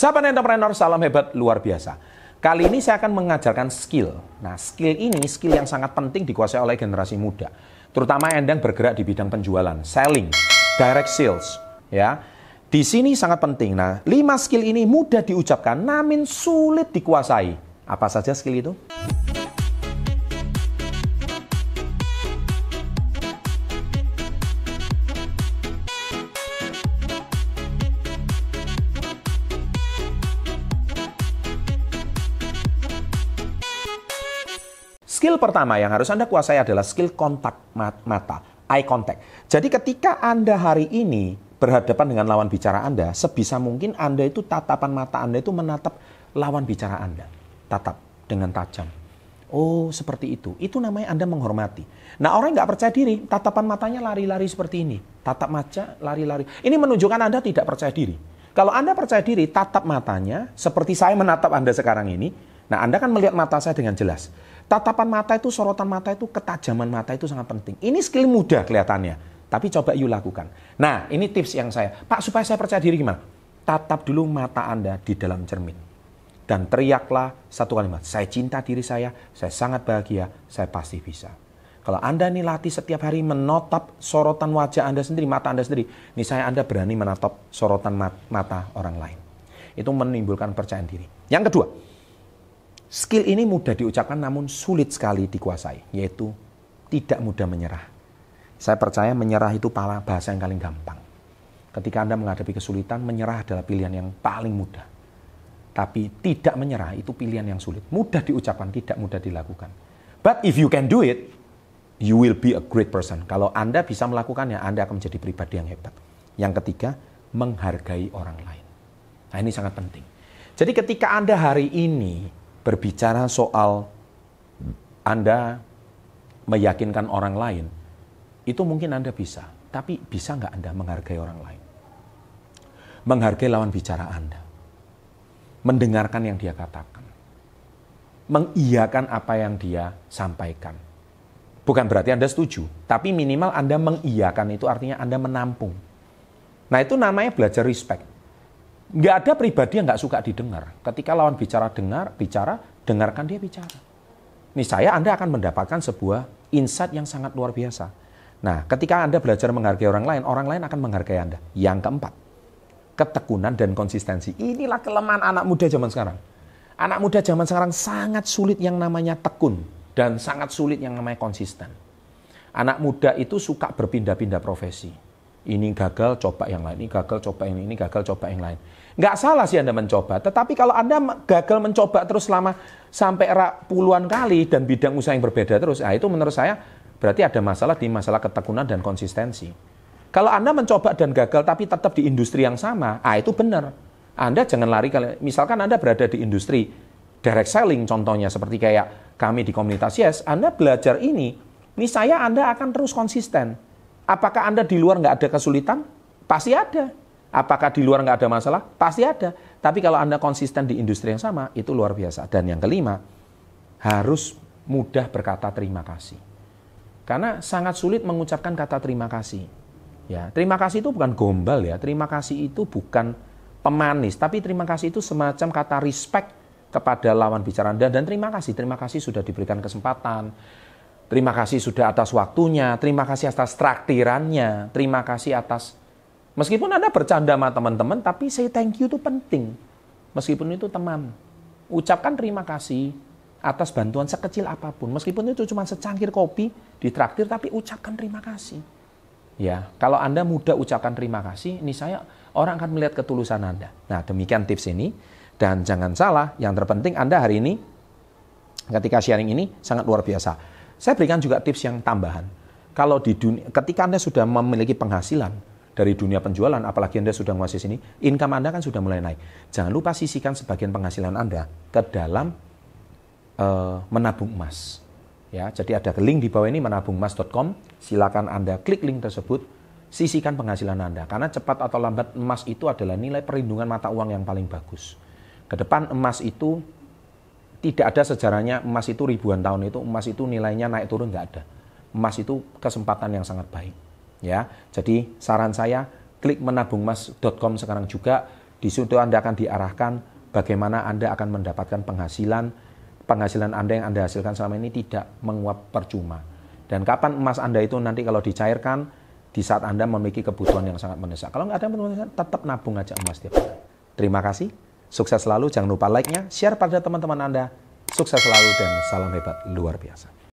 Sahabat entrepreneur, salam hebat luar biasa. Kali ini saya akan mengajarkan skill. Nah, skill ini skill yang sangat penting dikuasai oleh generasi muda. Terutama yang bergerak di bidang penjualan, selling, direct sales, ya. Di sini sangat penting. Nah, lima skill ini mudah diucapkan namun sulit dikuasai. Apa saja skill itu? Skill pertama yang harus Anda kuasai adalah skill kontak mata, eye contact. Jadi ketika Anda hari ini berhadapan dengan lawan bicara Anda, sebisa mungkin Anda itu tatapan mata Anda itu menatap lawan bicara Anda. Tatap dengan tajam. Oh, seperti itu. Itu namanya Anda menghormati. Nah, orang nggak percaya diri, tatapan matanya lari-lari seperti ini. Tatap mata, lari-lari. Ini menunjukkan Anda tidak percaya diri. Kalau Anda percaya diri, tatap matanya, seperti saya menatap Anda sekarang ini, nah Anda kan melihat mata saya dengan jelas. Tatapan mata itu, sorotan mata itu, ketajaman mata itu sangat penting. Ini skill mudah kelihatannya, tapi coba yuk lakukan. Nah, ini tips yang saya, Pak supaya saya percaya diri gimana? Tatap dulu mata Anda di dalam cermin. Dan teriaklah satu kalimat, saya cinta diri saya, saya sangat bahagia, saya pasti bisa. Kalau Anda ini latih setiap hari menotap sorotan wajah Anda sendiri, mata Anda sendiri, ini saya Anda berani menatap sorotan mata orang lain. Itu menimbulkan percaya diri. Yang kedua, Skill ini mudah diucapkan namun sulit sekali dikuasai, yaitu tidak mudah menyerah. Saya percaya menyerah itu bahasa yang paling gampang. Ketika Anda menghadapi kesulitan, menyerah adalah pilihan yang paling mudah. Tapi tidak menyerah itu pilihan yang sulit. Mudah diucapkan, tidak mudah dilakukan. But if you can do it, you will be a great person. Kalau Anda bisa melakukannya, Anda akan menjadi pribadi yang hebat. Yang ketiga, menghargai orang lain. Nah ini sangat penting. Jadi ketika Anda hari ini berbicara soal Anda meyakinkan orang lain, itu mungkin Anda bisa. Tapi bisa nggak Anda menghargai orang lain? Menghargai lawan bicara Anda. Mendengarkan yang dia katakan. Mengiyakan apa yang dia sampaikan. Bukan berarti Anda setuju, tapi minimal Anda mengiyakan itu artinya Anda menampung. Nah itu namanya belajar respect nggak ada pribadi yang nggak suka didengar. Ketika lawan bicara dengar, bicara, dengarkan dia bicara. Nih saya Anda akan mendapatkan sebuah insight yang sangat luar biasa. Nah, ketika Anda belajar menghargai orang lain, orang lain akan menghargai Anda. Yang keempat, ketekunan dan konsistensi. Inilah kelemahan anak muda zaman sekarang. Anak muda zaman sekarang sangat sulit yang namanya tekun dan sangat sulit yang namanya konsisten. Anak muda itu suka berpindah-pindah profesi ini gagal coba yang lain, ini gagal coba yang ini, ini gagal coba yang lain. Nggak salah sih Anda mencoba, tetapi kalau Anda gagal mencoba terus selama sampai puluhan kali dan bidang usaha yang berbeda terus, nah itu menurut saya berarti ada masalah di masalah ketekunan dan konsistensi. Kalau Anda mencoba dan gagal tapi tetap di industri yang sama, ah itu benar. Anda jangan lari kalau misalkan Anda berada di industri direct selling contohnya seperti kayak kami di komunitas Yes, Anda belajar ini, ini saya Anda akan terus konsisten Apakah Anda di luar nggak ada kesulitan? Pasti ada. Apakah di luar nggak ada masalah? Pasti ada. Tapi kalau Anda konsisten di industri yang sama, itu luar biasa. Dan yang kelima, harus mudah berkata terima kasih. Karena sangat sulit mengucapkan kata terima kasih. Ya, terima kasih itu bukan gombal ya. Terima kasih itu bukan pemanis, tapi terima kasih itu semacam kata respect kepada lawan bicara Anda dan terima kasih, terima kasih sudah diberikan kesempatan, Terima kasih sudah atas waktunya, terima kasih atas traktirannya, terima kasih atas meskipun Anda bercanda sama teman-teman, tapi say thank you itu penting. Meskipun itu teman, ucapkan terima kasih atas bantuan sekecil apa pun. Meskipun itu cuma secangkir kopi di traktir, tapi ucapkan terima kasih. Ya, kalau Anda mudah ucapkan terima kasih, ini saya orang akan melihat ketulusan Anda. Nah, demikian tips ini. Dan jangan salah, yang terpenting Anda hari ini ketika sharing ini sangat luar biasa saya berikan juga tips yang tambahan. Kalau di dunia, ketika Anda sudah memiliki penghasilan dari dunia penjualan, apalagi Anda sudah menguasai sini, income Anda kan sudah mulai naik. Jangan lupa sisihkan sebagian penghasilan Anda ke dalam uh, menabung emas. Ya, jadi ada link di bawah ini menabungmas.com. Silakan Anda klik link tersebut, sisihkan penghasilan Anda. Karena cepat atau lambat emas itu adalah nilai perlindungan mata uang yang paling bagus. Ke depan emas itu tidak ada sejarahnya emas itu ribuan tahun itu emas itu nilainya naik turun nggak ada. Emas itu kesempatan yang sangat baik. Ya, jadi saran saya klik menabungmas.com sekarang juga Di situ Anda akan diarahkan bagaimana Anda akan mendapatkan penghasilan, penghasilan Anda yang Anda hasilkan selama ini tidak menguap percuma. Dan kapan emas Anda itu nanti kalau dicairkan, di saat Anda memiliki kebutuhan yang sangat mendesak. Kalau nggak ada kebutuhan, tetap nabung aja emas tiap hari. Terima kasih, sukses selalu, jangan lupa like-nya, share pada teman-teman Anda, sukses selalu dan salam hebat luar biasa.